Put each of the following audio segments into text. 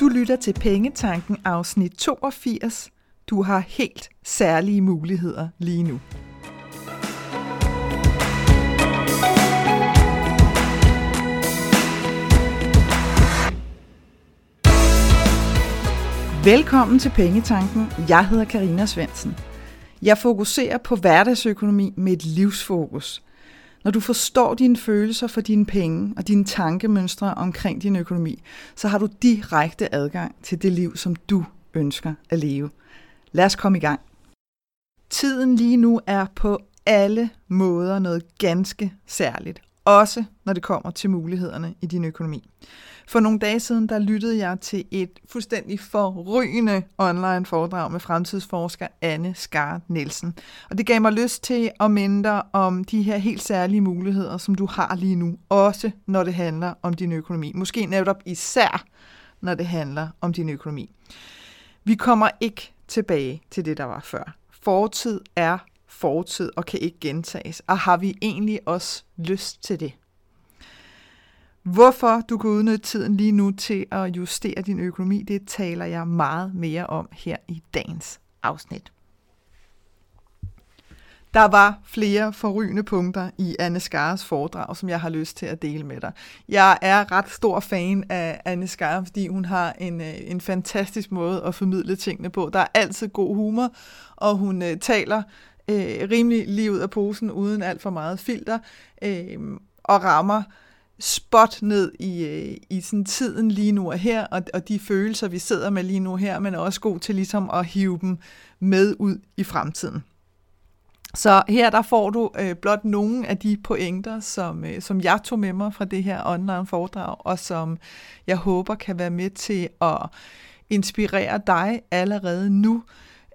Du lytter til Pengetanken afsnit 82. Du har helt særlige muligheder lige nu. Velkommen til Pengetanken. Jeg hedder Karina Svensen. Jeg fokuserer på hverdagsøkonomi med et livsfokus. Når du forstår dine følelser for dine penge og dine tankemønstre omkring din økonomi, så har du direkte adgang til det liv, som du ønsker at leve. Lad os komme i gang. Tiden lige nu er på alle måder noget ganske særligt, også når det kommer til mulighederne i din økonomi. For nogle dage siden, der lyttede jeg til et fuldstændig forrygende online foredrag med fremtidsforsker Anne Skar Nielsen. Og det gav mig lyst til at minde dig om de her helt særlige muligheder, som du har lige nu, også når det handler om din økonomi. Måske netop især, når det handler om din økonomi. Vi kommer ikke tilbage til det, der var før. Fortid er fortid og kan ikke gentages. Og har vi egentlig også lyst til det? Hvorfor du kan udnytte tiden lige nu til at justere din økonomi, det taler jeg meget mere om her i dagens afsnit. Der var flere forrygende punkter i Anne Skares foredrag, som jeg har lyst til at dele med dig. Jeg er ret stor fan af Anne Skar, fordi hun har en, øh, en fantastisk måde at formidle tingene på. Der er altid god humor, og hun øh, taler øh, rimelig lige ud af posen, uden alt for meget filter, øh, og rammer spot ned i, øh, i sådan tiden lige nu og her, og, og de følelser, vi sidder med lige nu her, men også god til ligesom at hive dem med ud i fremtiden. Så her der får du øh, blot nogle af de pointer, som, øh, som jeg tog med mig fra det her online foredrag, og som jeg håber kan være med til at inspirere dig allerede nu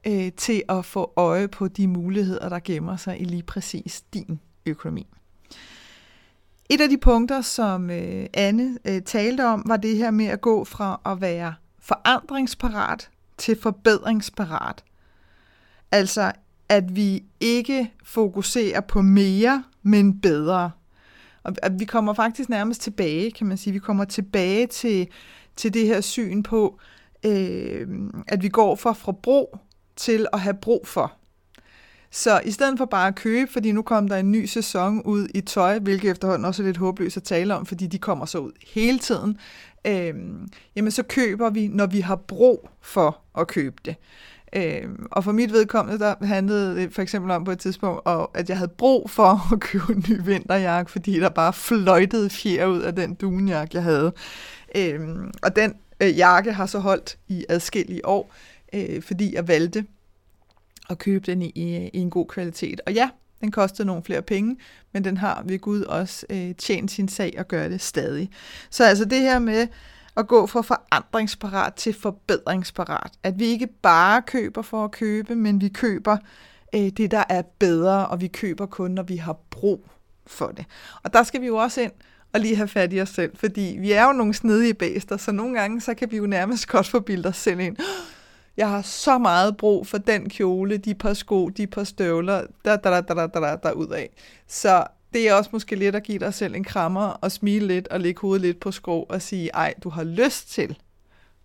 øh, til at få øje på de muligheder, der gemmer sig i lige præcis din økonomi. Et af de punkter, som øh, Anne øh, talte om, var det her med at gå fra at være forandringsparat til forbedringsparat. Altså, at vi ikke fokuserer på mere, men bedre. Og at vi kommer faktisk nærmest tilbage, kan man sige. Vi kommer tilbage til, til det her syn på, øh, at vi går fra forbrug til at have brug for. Så i stedet for bare at købe, fordi nu kom der en ny sæson ud i tøj, hvilket efterhånden også er lidt håbløst at tale om, fordi de kommer så ud hele tiden, øh, jamen så køber vi, når vi har brug for at købe det. Øh, og for mit vedkommende, der handlede det for eksempel om på et tidspunkt, at jeg havde brug for at købe en ny vinterjakke, fordi der bare fløjtede fjer ud af den dunjakke, jeg havde. Øh, og den øh, jakke har så holdt i adskillige år, øh, fordi jeg valgte at købe den i, i, i en god kvalitet. Og ja, den kostede nogle flere penge, men den har ved Gud også øh, tjent sin sag og gør det stadig. Så altså det her med at gå fra forandringsparat til forbedringsparat. At vi ikke bare køber for at købe, men vi køber øh, det, der er bedre, og vi køber kun, når vi har brug for det. Og der skal vi jo også ind og lige have fat i os selv, fordi vi er jo nogle snedige bæster, så nogle gange så kan vi jo nærmest godt forbilde os selv ind jeg har så meget brug for den kjole, de par sko, de par støvler, der, der, der, der, der, der, ud af. Så det er også måske lidt at give dig selv en krammer og smile lidt og lægge hovedet lidt på skrå og sige, ej, du har lyst til,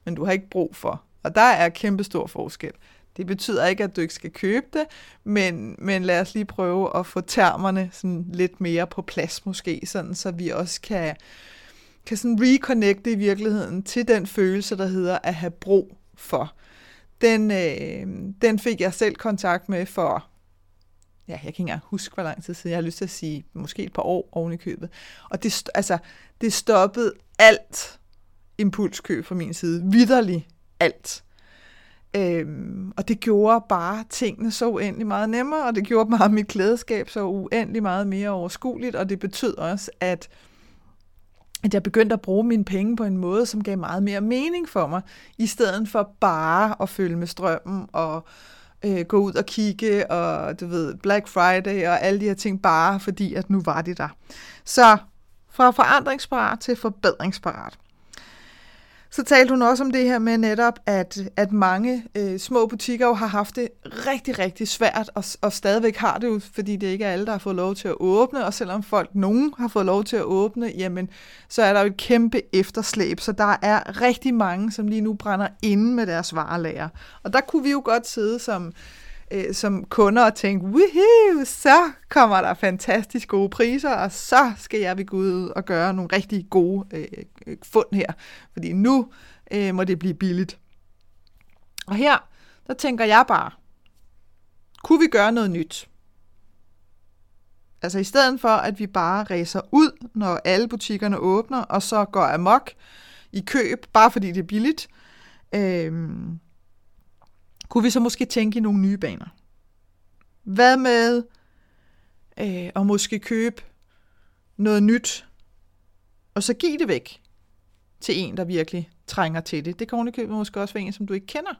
men du har ikke brug for. Og der er kæmpe stor forskel. Det betyder ikke, at du ikke skal købe det, men, men lad os lige prøve at få termerne sådan lidt mere på plads måske, sådan, så vi også kan, kan sådan reconnecte i virkeligheden til den følelse, der hedder at have brug for den, øh, den fik jeg selv kontakt med for, ja, jeg kan ikke engang huske, hvor lang tid siden, jeg har lyst til at sige, måske et par år oven i købet. Og det, altså, det stoppede alt impulskøb fra min side, vidderligt alt. Øhm, og det gjorde bare tingene så uendelig meget nemmere, og det gjorde bare mit klædeskab så uendelig meget mere overskueligt, og det betød også, at at jeg begyndte at bruge mine penge på en måde, som gav meget mere mening for mig, i stedet for bare at følge med strømmen og øh, gå ud og kigge, og du ved, Black Friday og alle de her ting, bare fordi, at nu var det der. Så fra forandringsparat til forbedringsparat. Så talte hun også om det her med netop, at, at mange øh, små butikker jo har haft det rigtig, rigtig svært, og, og stadigvæk har det jo, fordi det ikke er alle, der har fået lov til at åbne, og selvom folk, nogen har fået lov til at åbne, jamen, så er der jo et kæmpe efterslæb, så der er rigtig mange, som lige nu brænder inde med deres varelager. Og der kunne vi jo godt sidde som øh, som kunder og tænke, woohoo, så kommer der fantastisk gode priser, og så skal jeg ved Gud ud og gøre nogle rigtig gode øh, øh, fund her, fordi nu øh, må det blive billigt. Og her, der tænker jeg bare, kunne vi gøre noget nyt? Altså i stedet for, at vi bare racer ud, når alle butikkerne åbner, og så går amok i køb, bare fordi det er billigt, øh, kunne vi så måske tænke i nogle nye baner? Hvad med øh, at måske købe noget nyt, og så give det væk til en, der virkelig trænger til det. Det kan ovenikøbet måske også være en, som du ikke kender,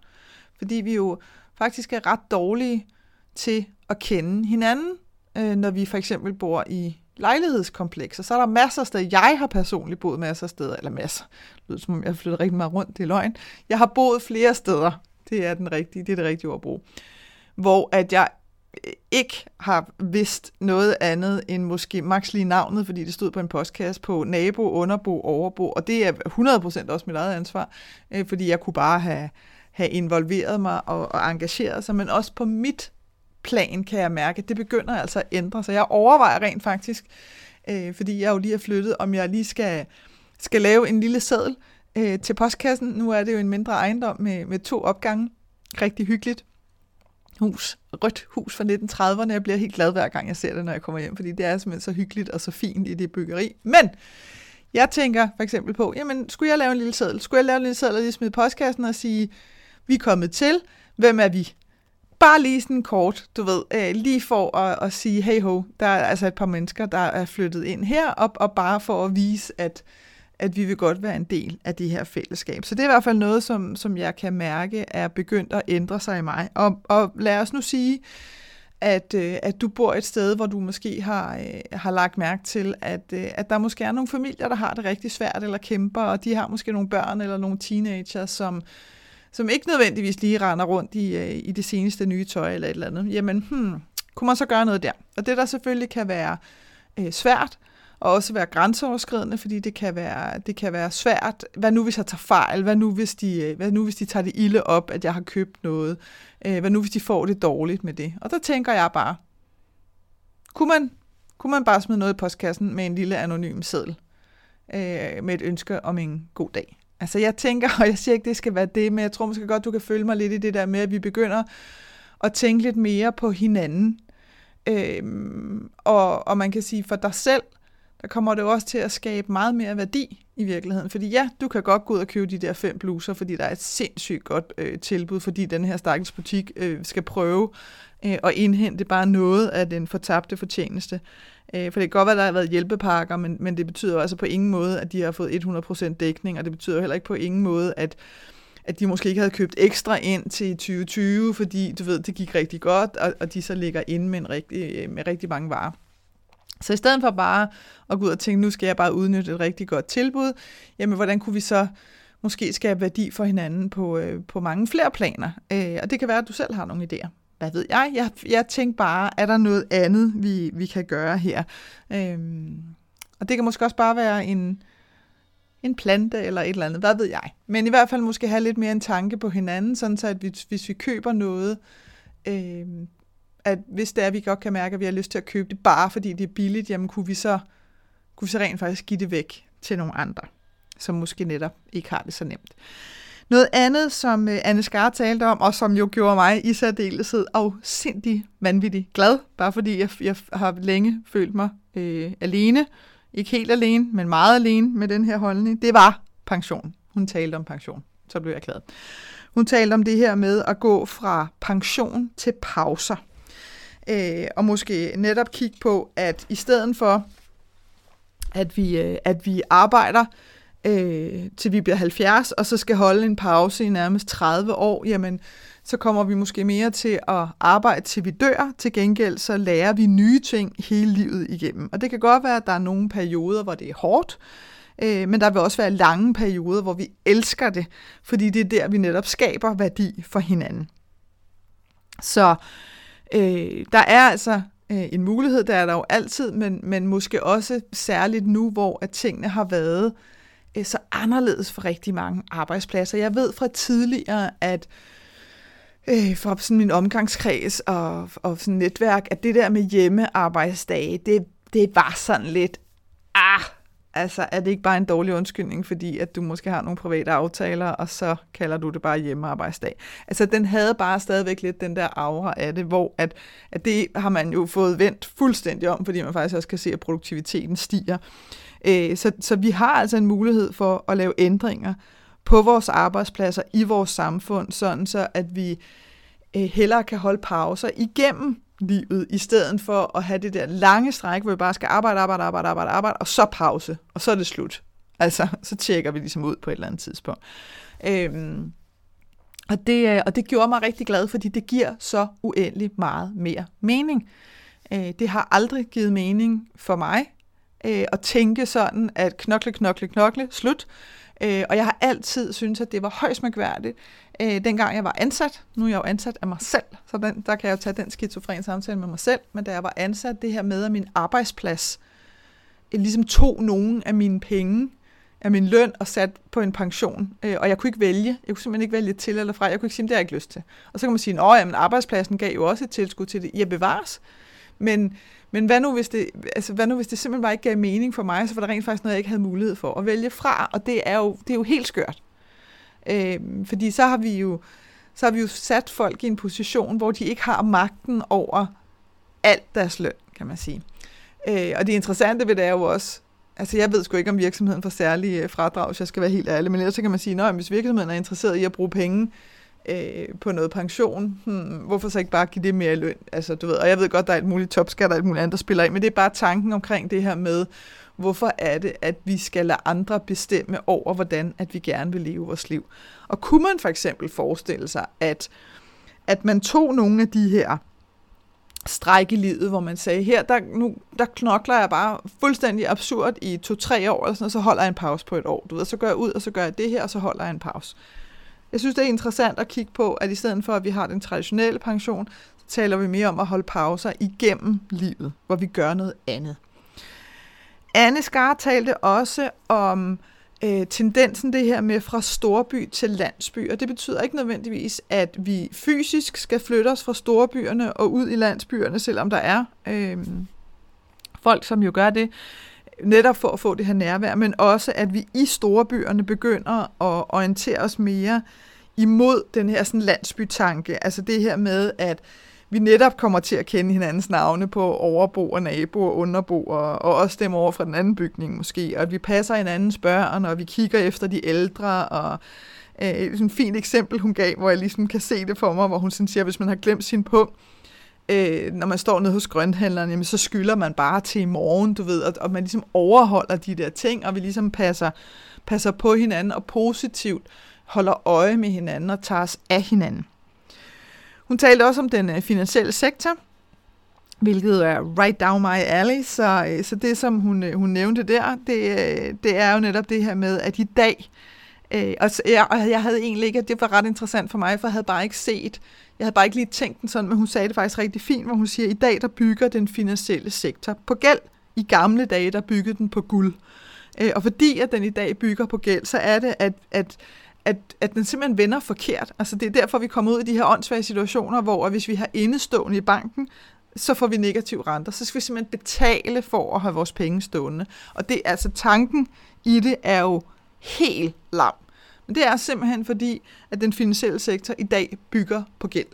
fordi vi jo faktisk er ret dårlige til at kende hinanden, øh, når vi for eksempel bor i lejlighedskomplekser, så er der masser af steder. Jeg har personligt boet masser af steder, eller masser. Det lyder som om, jeg har flyttet rigtig meget rundt, det er løgn. Jeg har boet flere steder det er den rigtige, det er det rigtige ord at bruge. Hvor at jeg øh, ikke har vidst noget andet end måske max lige navnet, fordi det stod på en postkasse på nabo, underbo, overbo, og det er 100% også mit eget ansvar, øh, fordi jeg kunne bare have, have involveret mig og, og engageret sig, men også på mit plan kan jeg mærke, at det begynder altså at ændre sig. Jeg overvejer rent faktisk, øh, fordi jeg jo lige har flyttet, om jeg lige skal, skal lave en lille seddel, øh, Øh, til postkassen. Nu er det jo en mindre ejendom med, med to opgange. Rigtig hyggeligt hus, rødt hus fra 1930'erne. Jeg bliver helt glad hver gang, jeg ser det, når jeg kommer hjem, fordi det er simpelthen så hyggeligt og så fint i det byggeri. Men jeg tænker for eksempel på, jamen, skulle jeg lave en lille seddel? Skulle jeg lave en lille seddel og lige smide postkassen og sige, vi er kommet til, hvem er vi? Bare lige sådan kort, du ved, øh, lige for at, at sige, hey ho, der er altså et par mennesker, der er flyttet ind her, og, og bare for at vise, at at vi vil godt være en del af det her fællesskab. Så det er i hvert fald noget, som, som jeg kan mærke er begyndt at ændre sig i mig. Og, og lad os nu sige, at, øh, at du bor et sted, hvor du måske har, øh, har lagt mærke til, at, øh, at der måske er nogle familier, der har det rigtig svært eller kæmper, og de har måske nogle børn eller nogle teenager, som, som ikke nødvendigvis lige render rundt i, øh, i det seneste nye tøj eller et eller andet. Jamen, hmm, kunne man så gøre noget der? Og det, der selvfølgelig kan være øh, svært, og også være grænseoverskridende, fordi det kan være, det kan være svært. Hvad nu, hvis jeg tager fejl? Hvad nu, hvis de, øh, hvad nu, hvis de tager det ilde op, at jeg har købt noget? Øh, hvad nu, hvis de får det dårligt med det? Og der tænker jeg bare, kunne man, kunne man bare smide noget i postkassen med en lille anonym seddel? Øh, med et ønske om en god dag. Altså jeg tænker, og jeg siger ikke, det skal være det, men jeg tror måske godt, du kan følge mig lidt i det der med, at vi begynder at tænke lidt mere på hinanden. Øhm, og, og man kan sige, for dig selv, der kommer det også til at skabe meget mere værdi i virkeligheden. Fordi ja, du kan godt gå ud og købe de der fem bluser, fordi der er et sindssygt godt øh, tilbud, fordi den her stakkels butik øh, skal prøve øh, at indhente bare noget af den fortabte fortjeneste. Øh, for det kan godt være, at der har været hjælpepakker, men, men det betyder altså på ingen måde, at de har fået 100% dækning, og det betyder heller ikke på ingen måde, at at de måske ikke havde købt ekstra ind til 2020, fordi du ved, det gik rigtig godt, og, og de så ligger inde med, en rigtig, øh, med rigtig mange varer. Så i stedet for bare at gå ud og tænke, nu skal jeg bare udnytte et rigtig godt tilbud, jamen hvordan kunne vi så måske skabe værdi for hinanden på, øh, på mange flere planer? Øh, og det kan være, at du selv har nogle idéer. Hvad ved jeg? Jeg, jeg tænker bare, er der noget andet, vi, vi kan gøre her? Øh, og det kan måske også bare være en, en plante eller et eller andet, hvad ved jeg. Men i hvert fald måske have lidt mere en tanke på hinanden, sådan så at hvis, hvis vi køber noget, øh, at hvis det er, at vi godt kan mærke, at vi har lyst til at købe det, bare fordi det er billigt, jamen kunne vi så, kunne vi så rent faktisk give det væk til nogle andre, som måske netop ikke har det så nemt. Noget andet, som øh, Anne Skar talte om, og som jo gjorde mig i særdeleshed afsindig vanvittig glad, bare fordi jeg, jeg har længe følt mig øh, alene, ikke helt alene, men meget alene med den her holdning, det var pension. Hun talte om pension, så blev jeg glad. Hun talte om det her med at gå fra pension til pauser. Øh, og måske netop kigge på, at i stedet for, at vi, øh, at vi arbejder øh, til vi bliver 70, og så skal holde en pause i nærmest 30 år, jamen så kommer vi måske mere til at arbejde til vi dør. Til gengæld så lærer vi nye ting hele livet igennem. Og det kan godt være, at der er nogle perioder, hvor det er hårdt, Øh, men der vil også være lange perioder, hvor vi elsker det, fordi det er der, vi netop skaber værdi for hinanden. Så øh, der er altså øh, en mulighed, der er der jo altid, men, men måske også særligt nu, hvor at tingene har været øh, så anderledes for rigtig mange arbejdspladser. Jeg ved fra tidligere, at øh, fra sådan min omgangskreds og, og sådan netværk, at det der med hjemmearbejdsdage, det, det var sådan lidt, ah, altså er det ikke bare en dårlig undskyldning, fordi at du måske har nogle private aftaler, og så kalder du det bare hjemmearbejdsdag. Altså den havde bare stadigvæk lidt den der aura af det, hvor at, at det har man jo fået vendt fuldstændig om, fordi man faktisk også kan se, at produktiviteten stiger. Øh, så, så vi har altså en mulighed for at lave ændringer på vores arbejdspladser, i vores samfund, sådan så at vi øh, hellere kan holde pauser igennem livet, i stedet for at have det der lange stræk, hvor vi bare skal arbejde, arbejde, arbejde, arbejde, arbejde, og så pause, og så er det slut. Altså, så tjekker vi ligesom ud på et eller andet tidspunkt. Øhm, og, det, øh, og det gjorde mig rigtig glad, fordi det giver så uendelig meget mere mening. Øh, det har aldrig givet mening for mig øh, at tænke sådan, at knokle, knokle, knokle, slut. Øh, og jeg har altid syntes, at det var højst mærkværdigt, øh, dengang jeg var ansat. Nu er jeg jo ansat af mig selv, så den, der kan jeg jo tage den skizofren samtale med mig selv. Men da jeg var ansat, det her med, at min arbejdsplads øh, ligesom tog nogen af mine penge, af min løn og sat på en pension. Øh, og jeg kunne ikke vælge. Jeg kunne simpelthen ikke vælge til eller fra. Jeg kunne ikke sige, det har jeg ikke lyst til. Og så kan man sige, at arbejdspladsen gav jo også et tilskud til det. jeg bevares. Men, men hvad nu, hvis det, altså, hvad nu, hvis det simpelthen bare ikke gav mening for mig, så var der rent faktisk noget, jeg ikke havde mulighed for at vælge fra, og det er jo, det er jo helt skørt. Øh, fordi så har vi jo så har vi jo sat folk i en position, hvor de ikke har magten over alt deres løn, kan man sige. Øh, og det interessante ved det er jo også, altså jeg ved sgu ikke, om virksomheden får særlige øh, fradrag, hvis jeg skal være helt ærlig, men ellers så kan man sige, at hvis virksomheden er interesseret i at bruge penge øh, på noget pension, hmm, hvorfor så ikke bare give det mere løn? Altså, du ved, og jeg ved godt, der er et muligt topskat og alt muligt andet, der spiller ind, men det er bare tanken omkring det her med, hvorfor er det, at vi skal lade andre bestemme over, hvordan at vi gerne vil leve vores liv. Og kunne man for eksempel forestille sig, at, at man tog nogle af de her stræk i livet, hvor man sagde, her der, nu, der knokler jeg bare fuldstændig absurd i to-tre år, og, sådan, og så holder jeg en pause på et år. Du ved, så gør jeg ud, og så gør jeg det her, og så holder jeg en pause. Jeg synes, det er interessant at kigge på, at i stedet for, at vi har den traditionelle pension, så taler vi mere om at holde pauser igennem livet, hvor vi gør noget andet. Anne Skar talte også om øh, tendensen det her med fra storby til landsby, og det betyder ikke nødvendigvis, at vi fysisk skal flytte os fra storbyerne og ud i landsbyerne, selvom der er øh, folk, som jo gør det, netop for at få det her nærvær, men også at vi i storbyerne begynder at orientere os mere imod den her sådan landsbytanke. Altså det her med, at vi netop kommer til at kende hinandens navne på overbo og nabo og underbo, og, og også dem over fra den anden bygning måske, og at vi passer hinandens børn, og vi kigger efter de ældre, og øh, sådan et fint eksempel, hun gav, hvor jeg ligesom kan se det for mig, hvor hun sådan siger, at hvis man har glemt sin pung, øh, når man står nede hos grønthandleren, jamen, så skylder man bare til i morgen, du ved, og, og man ligesom overholder de der ting, og vi ligesom passer, passer på hinanden, og positivt holder øje med hinanden og tager os af hinanden. Hun talte også om den øh, finansielle sektor, hvilket er right down my alley, så, øh, så det, som hun, øh, hun nævnte der, det, det er jo netop det her med, at i dag, og, jeg, og jeg havde egentlig ikke, at det var ret interessant for mig, for jeg havde bare ikke set, jeg havde bare ikke lige tænkt den sådan, men hun sagde det faktisk rigtig fint, hvor hun siger, at i dag der bygger den finansielle sektor på gæld. I gamle dage der byggede den på guld. Og fordi at den i dag bygger på gæld, så er det, at, at at, at den simpelthen vender forkert. Altså det er derfor, vi kommer ud i de her åndssvage situationer, hvor hvis vi har indestående i banken, så får vi negativ renter. Så skal vi simpelthen betale for at have vores penge stående. Og det altså tanken i det er jo helt lam. Men det er simpelthen fordi, at den finansielle sektor i dag bygger på gæld.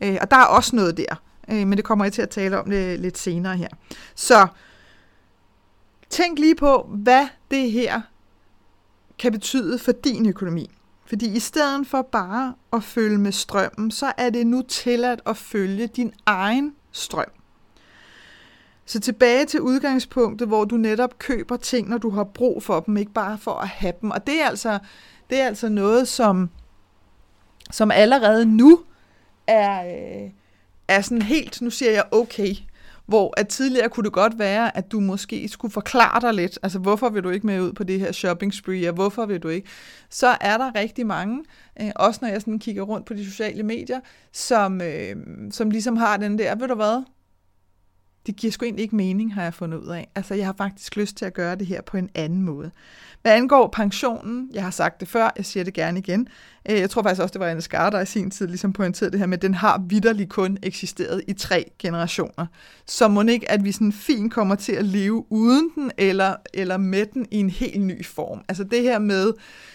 Øh, og der er også noget der, øh, men det kommer jeg til at tale om det lidt senere her. Så tænk lige på, hvad det her kan betyde for din økonomi. Fordi i stedet for bare at følge med strømmen, så er det nu tilladt at følge din egen strøm. Så tilbage til udgangspunktet, hvor du netop køber ting, når du har brug for dem, ikke bare for at have dem. Og det er altså, det er altså noget, som, som allerede nu er, øh, er sådan helt, nu siger jeg okay, hvor at tidligere kunne det godt være, at du måske skulle forklare dig lidt, altså hvorfor vil du ikke med ud på det her shopping spree, og hvorfor vil du ikke? Så er der rigtig mange, øh, også når jeg sådan kigger rundt på de sociale medier, som, øh, som ligesom har den der, ved du hvad, det giver sgu egentlig ikke mening, har jeg fundet ud af. Altså, jeg har faktisk lyst til at gøre det her på en anden måde. Hvad angår pensionen, jeg har sagt det før, jeg siger det gerne igen. Øh, jeg tror faktisk også, det var en skar, der i sin tid ligesom pointerede det her med, at den har vidderligt kun eksisteret i tre generationer. Så må ikke, at vi sådan fint kommer til at leve uden den, eller, eller med den i en helt ny form. Altså det her med,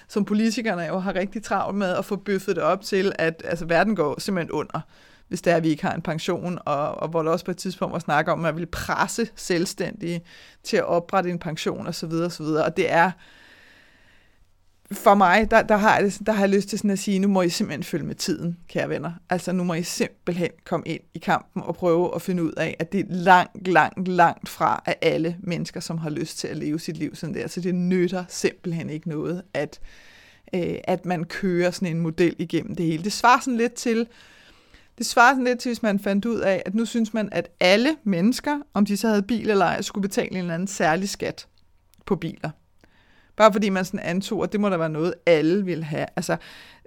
som politikerne jo har rigtig travlt med at få bøffet det op til, at altså, verden går simpelthen under hvis det er, at vi ikke har en pension, og, og hvor der også på et tidspunkt var snak om, at man ville presse selvstændige til at oprette en pension osv. osv. Og det er, for mig, der, der, har jeg, der har jeg lyst til sådan at sige, nu må I simpelthen følge med tiden, kære venner. Altså nu må I simpelthen komme ind i kampen og prøve at finde ud af, at det er langt, langt, langt fra af alle mennesker, som har lyst til at leve sit liv sådan der. Så det nytter simpelthen ikke noget, at, øh, at man kører sådan en model igennem det hele. Det svarer sådan lidt til, det svarer sådan lidt til, hvis man fandt ud af, at nu synes man, at alle mennesker, om de så havde bil eller ej, skulle betale en eller anden særlig skat på biler. Bare fordi man sådan antog, at det må der være noget, alle vil have. Altså,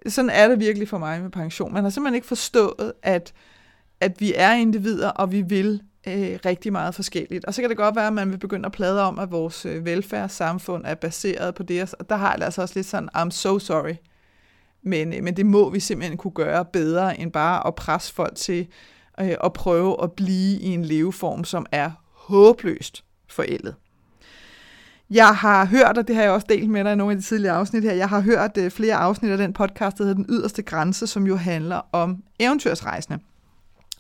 sådan er det virkelig for mig med pension. Man har simpelthen ikke forstået, at, at vi er individer, og vi vil øh, rigtig meget forskelligt. Og så kan det godt være, at man vil begynde at plade om, at vores øh, velfærdssamfund er baseret på det. Og der har jeg altså også lidt sådan, I'm so sorry. Men, øh, men det må vi simpelthen kunne gøre bedre, end bare at presse folk til øh, at prøve at blive i en leveform, som er håbløst forældet. Jeg har hørt, og det har jeg også delt med dig i nogle af de tidligere afsnit her, jeg har hørt øh, flere afsnit af den podcast, der hedder Den Yderste Grænse, som jo handler om eventyrsrejsende.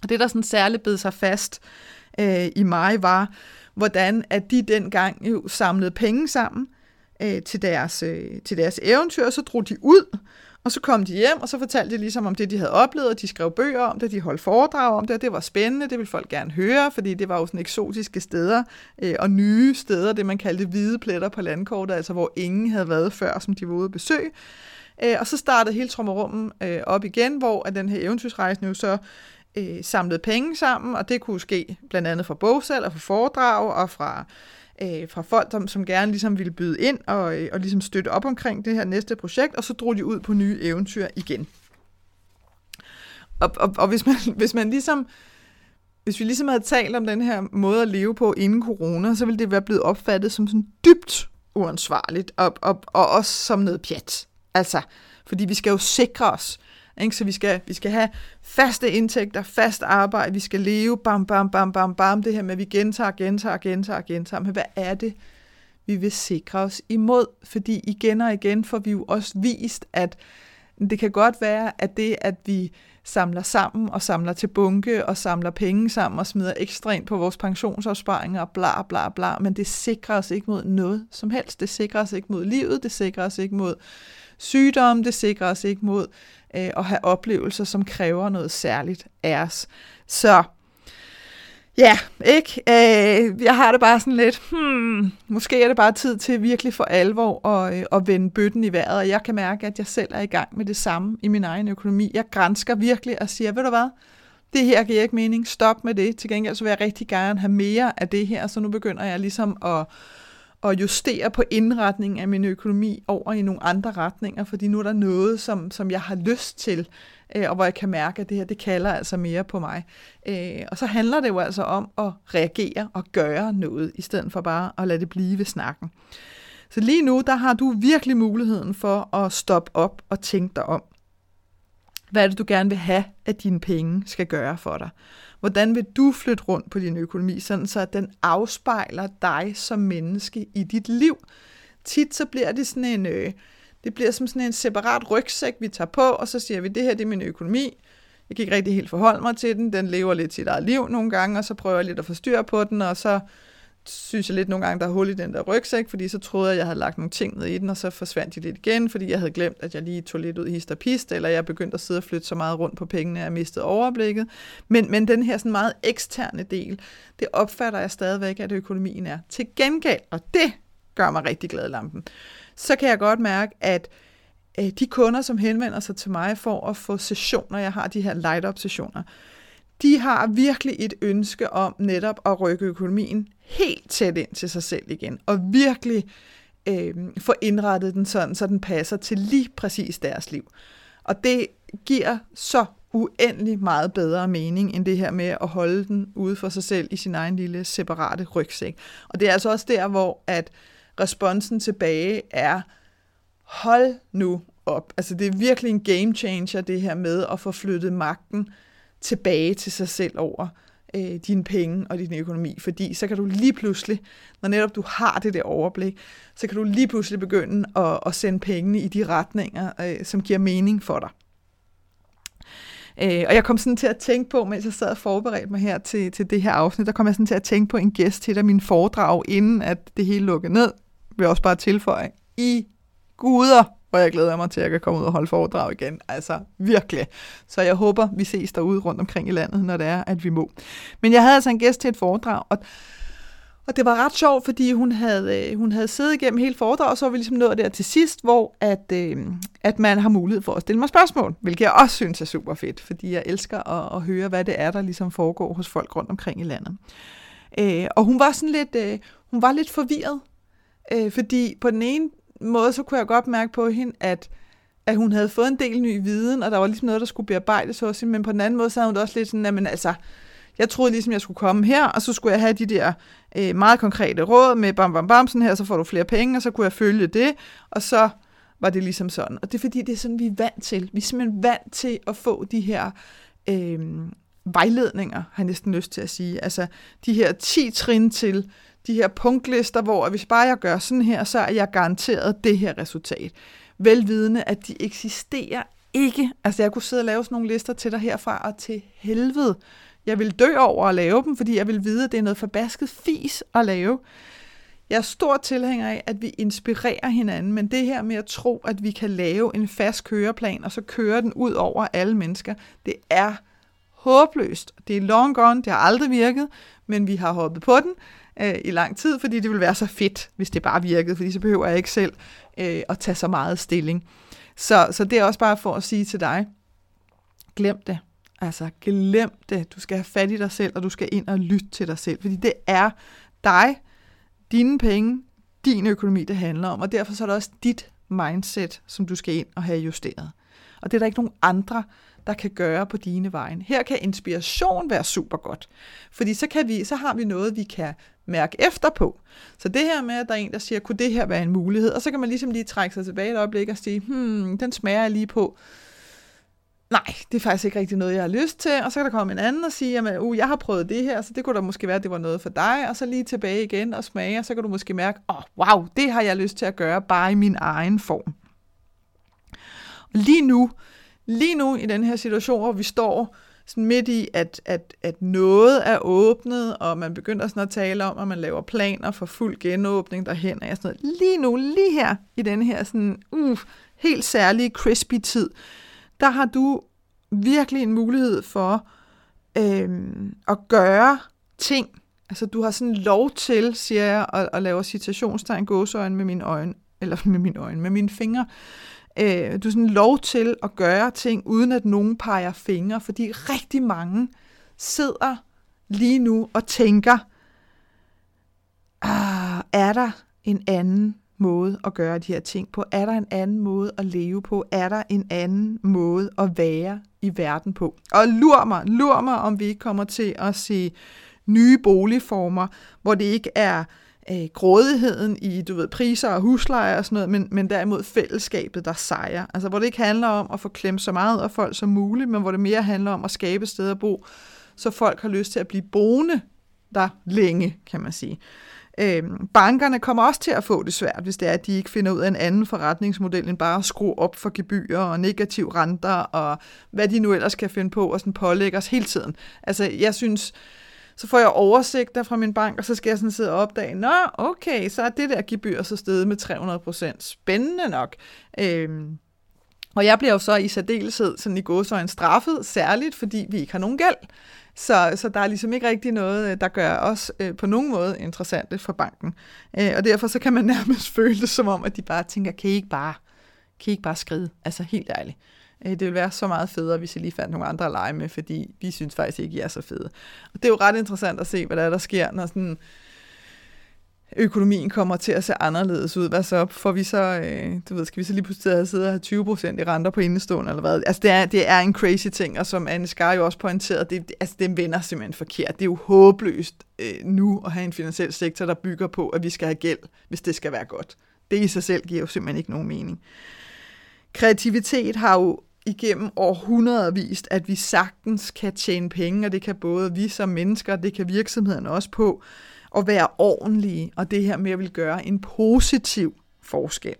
Og det, der sådan særligt bed sig fast øh, i mig, var, hvordan at de dengang jo samlede penge sammen øh, til, deres, øh, til deres eventyr, og så drog de ud, og så kom de hjem, og så fortalte de ligesom om det, de havde oplevet, og de skrev bøger om det, de holdt foredrag om det, og det var spændende, det ville folk gerne høre, fordi det var jo sådan eksotiske steder, øh, og nye steder, det man kaldte hvide pletter på landkortet, altså hvor ingen havde været før, som de var ude at besøge. Øh, og så startede hele trommerummen øh, op igen, hvor at den her eventyrsrejse jo så øh, samlede penge sammen, og det kunne ske blandt andet fra bogsalg og fra foredrag og fra øh, fra folk, som, som gerne ligesom ville byde ind og, øh, og ligesom støtte op omkring det her næste projekt, og så drog de ud på nye eventyr igen. Og, og, og hvis, man, hvis man ligesom hvis vi ligesom havde talt om den her måde at leve på inden corona, så ville det være blevet opfattet som sådan dybt uansvarligt, og, og, og også som noget pjat. Altså, fordi vi skal jo sikre os, ikke? Så vi skal, vi skal have faste indtægter, fast arbejde, vi skal leve, bam, bam, bam, bam, bam, det her med, at vi gentager, gentager, gentager, gentager. Men hvad er det, vi vil sikre os imod? Fordi igen og igen får vi jo også vist, at det kan godt være, at det, at vi samler sammen og samler til bunke og samler penge sammen og smider ekstra ind på vores pensionsopsparinger og bla bla bla, men det sikrer os ikke mod noget som helst. Det sikrer os ikke mod livet, det sikrer os ikke mod sygdom, det sikrer os ikke mod øh, og have oplevelser, som kræver noget særligt af os. Så ja, ikke? Øh, jeg har det bare sådan lidt, hmm, måske er det bare tid til virkelig for alvor at, øh, at vende bøtten i vejret, og jeg kan mærke, at jeg selv er i gang med det samme i min egen økonomi. Jeg grænsker virkelig og siger, ved du hvad, det her giver ikke mening, stop med det. Til gengæld så vil jeg rigtig gerne have mere af det her, så nu begynder jeg ligesom at at justere på indretningen af min økonomi over i nogle andre retninger, fordi nu er der noget, som, som jeg har lyst til, øh, og hvor jeg kan mærke, at det her, det kalder altså mere på mig. Øh, og så handler det jo altså om at reagere og gøre noget, i stedet for bare at lade det blive ved snakken. Så lige nu, der har du virkelig muligheden for at stoppe op og tænke dig om. Hvad er det, du gerne vil have, at dine penge skal gøre for dig? Hvordan vil du flytte rundt på din økonomi, sådan så den afspejler dig som menneske i dit liv? Tit så bliver det sådan en, øh, det bliver som sådan en separat rygsæk, vi tager på, og så siger vi, det her det er min økonomi. Jeg kan ikke rigtig helt forholde mig til den. Den lever lidt sit eget liv nogle gange, og så prøver jeg lidt at få på den, og så synes jeg lidt nogle gange, der er hul i den der rygsæk, fordi så troede jeg, jeg havde lagt nogle ting ned i den, og så forsvandt de lidt igen, fordi jeg havde glemt, at jeg lige tog lidt ud i hist og pist, eller jeg begyndte at sidde og flytte så meget rundt på pengene, at jeg mistede overblikket. Men, men den her sådan meget eksterne del, det opfatter jeg stadigvæk, at økonomien er. Til gengæld, og det gør mig rigtig glad i lampen, så kan jeg godt mærke, at øh, de kunder, som henvender sig til mig for at få sessioner, jeg har de her light-up sessioner, de har virkelig et ønske om netop at rykke økonomien helt tæt ind til sig selv igen, og virkelig øh, få indrettet den sådan, så den passer til lige præcis deres liv. Og det giver så uendelig meget bedre mening, end det her med at holde den ude for sig selv i sin egen lille separate rygsæk. Og det er altså også der, hvor at responsen tilbage er, hold nu op. Altså det er virkelig en game changer, det her med at få flyttet magten tilbage til sig selv over øh, dine penge og din økonomi, fordi så kan du lige pludselig, når netop du har det der overblik, så kan du lige pludselig begynde at, at sende pengene i de retninger, øh, som giver mening for dig. Øh, og jeg kom sådan til at tænke på, mens jeg sad og forberedte mig her til, til det her afsnit, der kom jeg sådan til at tænke på en gæst til af min foredrag, inden at det hele lukkede ned, vil jeg også bare tilføje, i guder, og jeg glæder mig til, at jeg kan komme ud og holde foredrag igen. Altså virkelig. Så jeg håber, vi ses derude rundt omkring i landet, når det er, at vi må. Men jeg havde altså en gæst til et foredrag, og og det var ret sjovt, fordi hun havde, øh, hun havde siddet igennem hele foredraget, og så var vi ligesom nået der til sidst, hvor at, øh, at man har mulighed for at stille mig spørgsmål, hvilket jeg også synes er super fedt, fordi jeg elsker at, at høre, hvad det er, der ligesom foregår hos folk rundt omkring i landet. Øh, og hun var sådan lidt, øh, hun var lidt forvirret, øh, fordi på den ene måde, så kunne jeg godt mærke på hende, at, at hun havde fået en del ny viden, og der var ligesom noget, der skulle bearbejdes hos hende, men på den anden måde, så havde hun også lidt sådan, at altså, jeg troede ligesom, jeg skulle komme her, og så skulle jeg have de der øh, meget konkrete råd med bam, bam, bam, sådan her, så får du flere penge, og så kunne jeg følge det, og så var det ligesom sådan. Og det er fordi, det er sådan, vi er vant til. Vi er simpelthen vant til at få de her øh, vejledninger, har jeg næsten lyst til at sige. Altså de her 10 trin til de her punktlister, hvor hvis bare jeg gør sådan her, så er jeg garanteret det her resultat. Velvidende, at de eksisterer ikke. Altså jeg kunne sidde og lave sådan nogle lister til dig herfra og til helvede. Jeg vil dø over at lave dem, fordi jeg vil vide, at det er noget forbasket fis at lave. Jeg er stor tilhænger af, at vi inspirerer hinanden, men det her med at tro, at vi kan lave en fast køreplan, og så køre den ud over alle mennesker, det er håbløst. Det er long gone, det har aldrig virket, men vi har hoppet på den øh, i lang tid, fordi det vil være så fedt, hvis det bare virkede, fordi så behøver jeg ikke selv øh, at tage så meget stilling. Så, så det er også bare for at sige til dig, glem det. Altså, glem det. Du skal have fat i dig selv, og du skal ind og lytte til dig selv, fordi det er dig, dine penge, din økonomi, det handler om, og derfor så er det også dit mindset, som du skal ind og have justeret. Og det er der ikke nogen andre, der kan gøre på dine vejen. Her kan inspiration være super godt, fordi så, kan vi, så har vi noget, vi kan mærke efter på. Så det her med, at der er en, der siger, kunne det her være en mulighed? Og så kan man ligesom lige trække sig tilbage et øjeblik og sige, hmm, den smager jeg lige på nej, det er faktisk ikke rigtig noget, jeg har lyst til. Og så kan der komme en anden og sige, at uh, jeg har prøvet det her, så det kunne da måske være, at det var noget for dig. Og så lige tilbage igen og smage, og så kan du måske mærke, åh, oh, wow, det har jeg lyst til at gøre, bare i min egen form. Og lige nu, lige nu i den her situation, hvor vi står sådan midt i, at, at, at noget er åbnet, og man begynder sådan at tale om, at man laver planer for fuld genåbning derhen, og sådan noget. Lige nu, lige her, i den her sådan, uh, helt særlige crispy tid, der har du virkelig en mulighed for øh, at gøre ting. Altså du har sådan lov til, siger jeg, at, at lave citationstegn gåsøjne med mine øjne, eller med mine øjne, med mine fingre. Øh, du er sådan lov til at gøre ting, uden at nogen peger fingre, fordi rigtig mange sidder lige nu og tænker, ah, er der en anden måde at gøre de her ting på? Er der en anden måde at leve på? Er der en anden måde at være i verden på? Og lur mig, lur mig, om vi ikke kommer til at se nye boligformer, hvor det ikke er øh, Øh, grådigheden i, du ved, priser og huslejer og sådan noget, men, men derimod fællesskabet, der sejrer. Altså, hvor det ikke handler om at få klemt så meget af folk som muligt, men hvor det mere handler om at skabe steder at bo, så folk har lyst til at blive boende der længe, kan man sige. Øhm, bankerne kommer også til at få det svært, hvis det er, at de ikke finder ud af en anden forretningsmodel, end bare at skrue op for gebyrer og negativ renter, og hvad de nu ellers kan finde på, og sådan pålægge os hele tiden. Altså, jeg synes, så får jeg oversigter fra min bank, og så skal jeg sådan sidde og opdage, nå, okay, så er det der gebyr så steget med 300 procent. Spændende nok. Øhm, og jeg bliver jo så i særdeleshed sådan i gåsøjne straffet, særligt fordi vi ikke har nogen gæld. Så, så der er ligesom ikke rigtig noget, øh, der gør os øh, på nogen måde interessante for banken. Øh, og derfor så kan man nærmest føle det som om, at de bare tænker, kan I ikke bare, kan I ikke bare skride? Altså helt ærligt. Øh, det ville være så meget federe, hvis I lige fandt nogle andre at lege med, fordi vi synes faktisk ikke, I er så fede. Og det er jo ret interessant at se, hvad der, er, der sker, når sådan økonomien kommer til at se anderledes ud. Hvad så? Får vi så, øh, du ved, skal vi så lige pludselig sidde og have 20% i renter på indestående, eller hvad? Altså, det er, det er en crazy ting, og som Anne Skar jo også pointerede, det, det, altså, den vender simpelthen forkert. Det er jo håbløst øh, nu at have en finansiel sektor, der bygger på, at vi skal have gæld, hvis det skal være godt. Det i sig selv giver jo simpelthen ikke nogen mening. Kreativitet har jo igennem århundreder vist, at vi sagtens kan tjene penge, og det kan både vi som mennesker, det kan virksomhederne også på, at være ordentlige, og det her med at vil gøre en positiv forskel.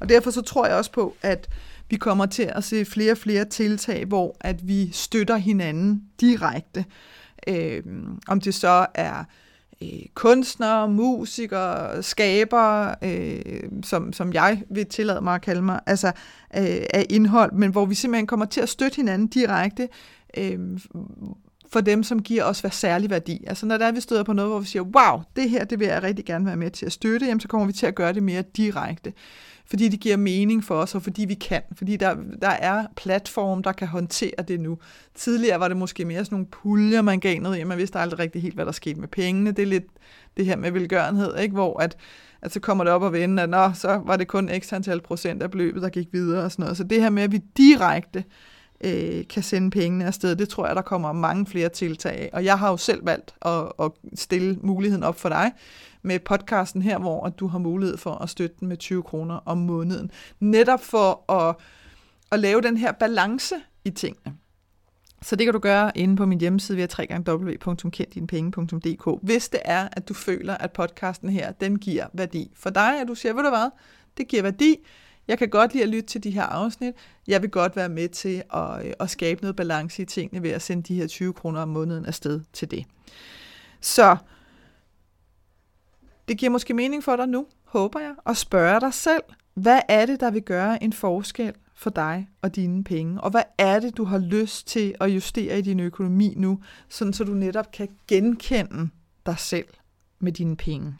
Og derfor så tror jeg også på, at vi kommer til at se flere og flere tiltag, hvor at vi støtter hinanden direkte. Øh, om det så er øh, Øh, kunstnere, musikere, skabere, øh, som, som jeg vil tillade mig at kalde mig, altså øh, af indhold, men hvor vi simpelthen kommer til at støtte hinanden direkte, øh, for dem, som giver os hvad særlig værdi. Altså når der er, vi støder på noget, hvor vi siger, wow, det her, det vil jeg rigtig gerne være med til at støtte, jamen, så kommer vi til at gøre det mere direkte. Fordi det giver mening for os, og fordi vi kan. Fordi der, der er platform, der kan håndtere det nu. Tidligere var det måske mere sådan nogle puljer, man gav noget, man vidste aldrig rigtig helt, hvad der skete med pengene. Det er lidt det her med velgørenhed, ikke? hvor at, at så kommer det op og vende, at nå, så var det kun x antal procent af beløbet, der gik videre og sådan noget. Så det her med, at vi direkte øh, øh, kan sende pengene afsted. Det tror jeg, der kommer mange flere tiltag Og jeg har jo selv valgt at, at stille muligheden op for dig med podcasten her, hvor du har mulighed for at støtte den med 20 kroner om måneden. Netop for at, at lave den her balance i tingene. Så det kan du gøre inde på min hjemmeside via www.kenddinepenge.dk, hvis det er, at du føler, at podcasten her, den giver værdi for dig, at du siger, ved du hvad, det giver værdi, jeg kan godt lide at lytte til de her afsnit. Jeg vil godt være med til at, øh, at skabe noget balance i tingene ved at sende de her 20 kroner om måneden afsted til det. Så det giver måske mening for dig nu, håber jeg, at spørge dig selv, hvad er det, der vil gøre en forskel for dig og dine penge? Og hvad er det, du har lyst til at justere i din økonomi nu, sådan så du netop kan genkende dig selv med dine penge?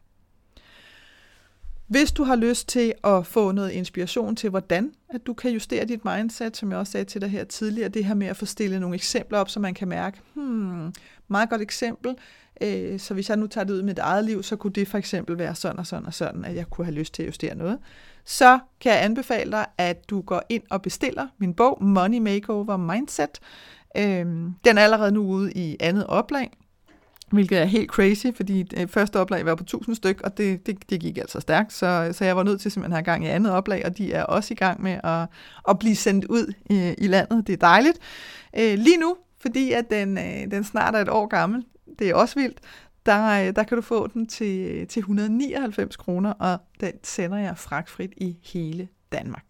Hvis du har lyst til at få noget inspiration til, hvordan at du kan justere dit mindset, som jeg også sagde til dig her tidligere, det her med at få stillet nogle eksempler op, så man kan mærke, hmm, meget godt eksempel, øh, så hvis jeg nu tager det ud i mit eget liv, så kunne det for eksempel være sådan og sådan og sådan, at jeg kunne have lyst til at justere noget. Så kan jeg anbefale dig, at du går ind og bestiller min bog, Money Makeover Mindset. Øh, den er allerede nu ude i andet oplag, hvilket er helt crazy, fordi det øh, første oplag var på 1000 styk, og det, det, det gik altså stærkt, så, så jeg var nødt til simpelthen at have gang i andet oplag, og de er også i gang med at, at blive sendt ud i, i landet. Det er dejligt. Øh, lige nu, fordi at den, øh, den snart er et år gammel, det er også vildt, der, øh, der kan du få den til, til 199 kroner, og den sender jeg fragtfrit i hele Danmark.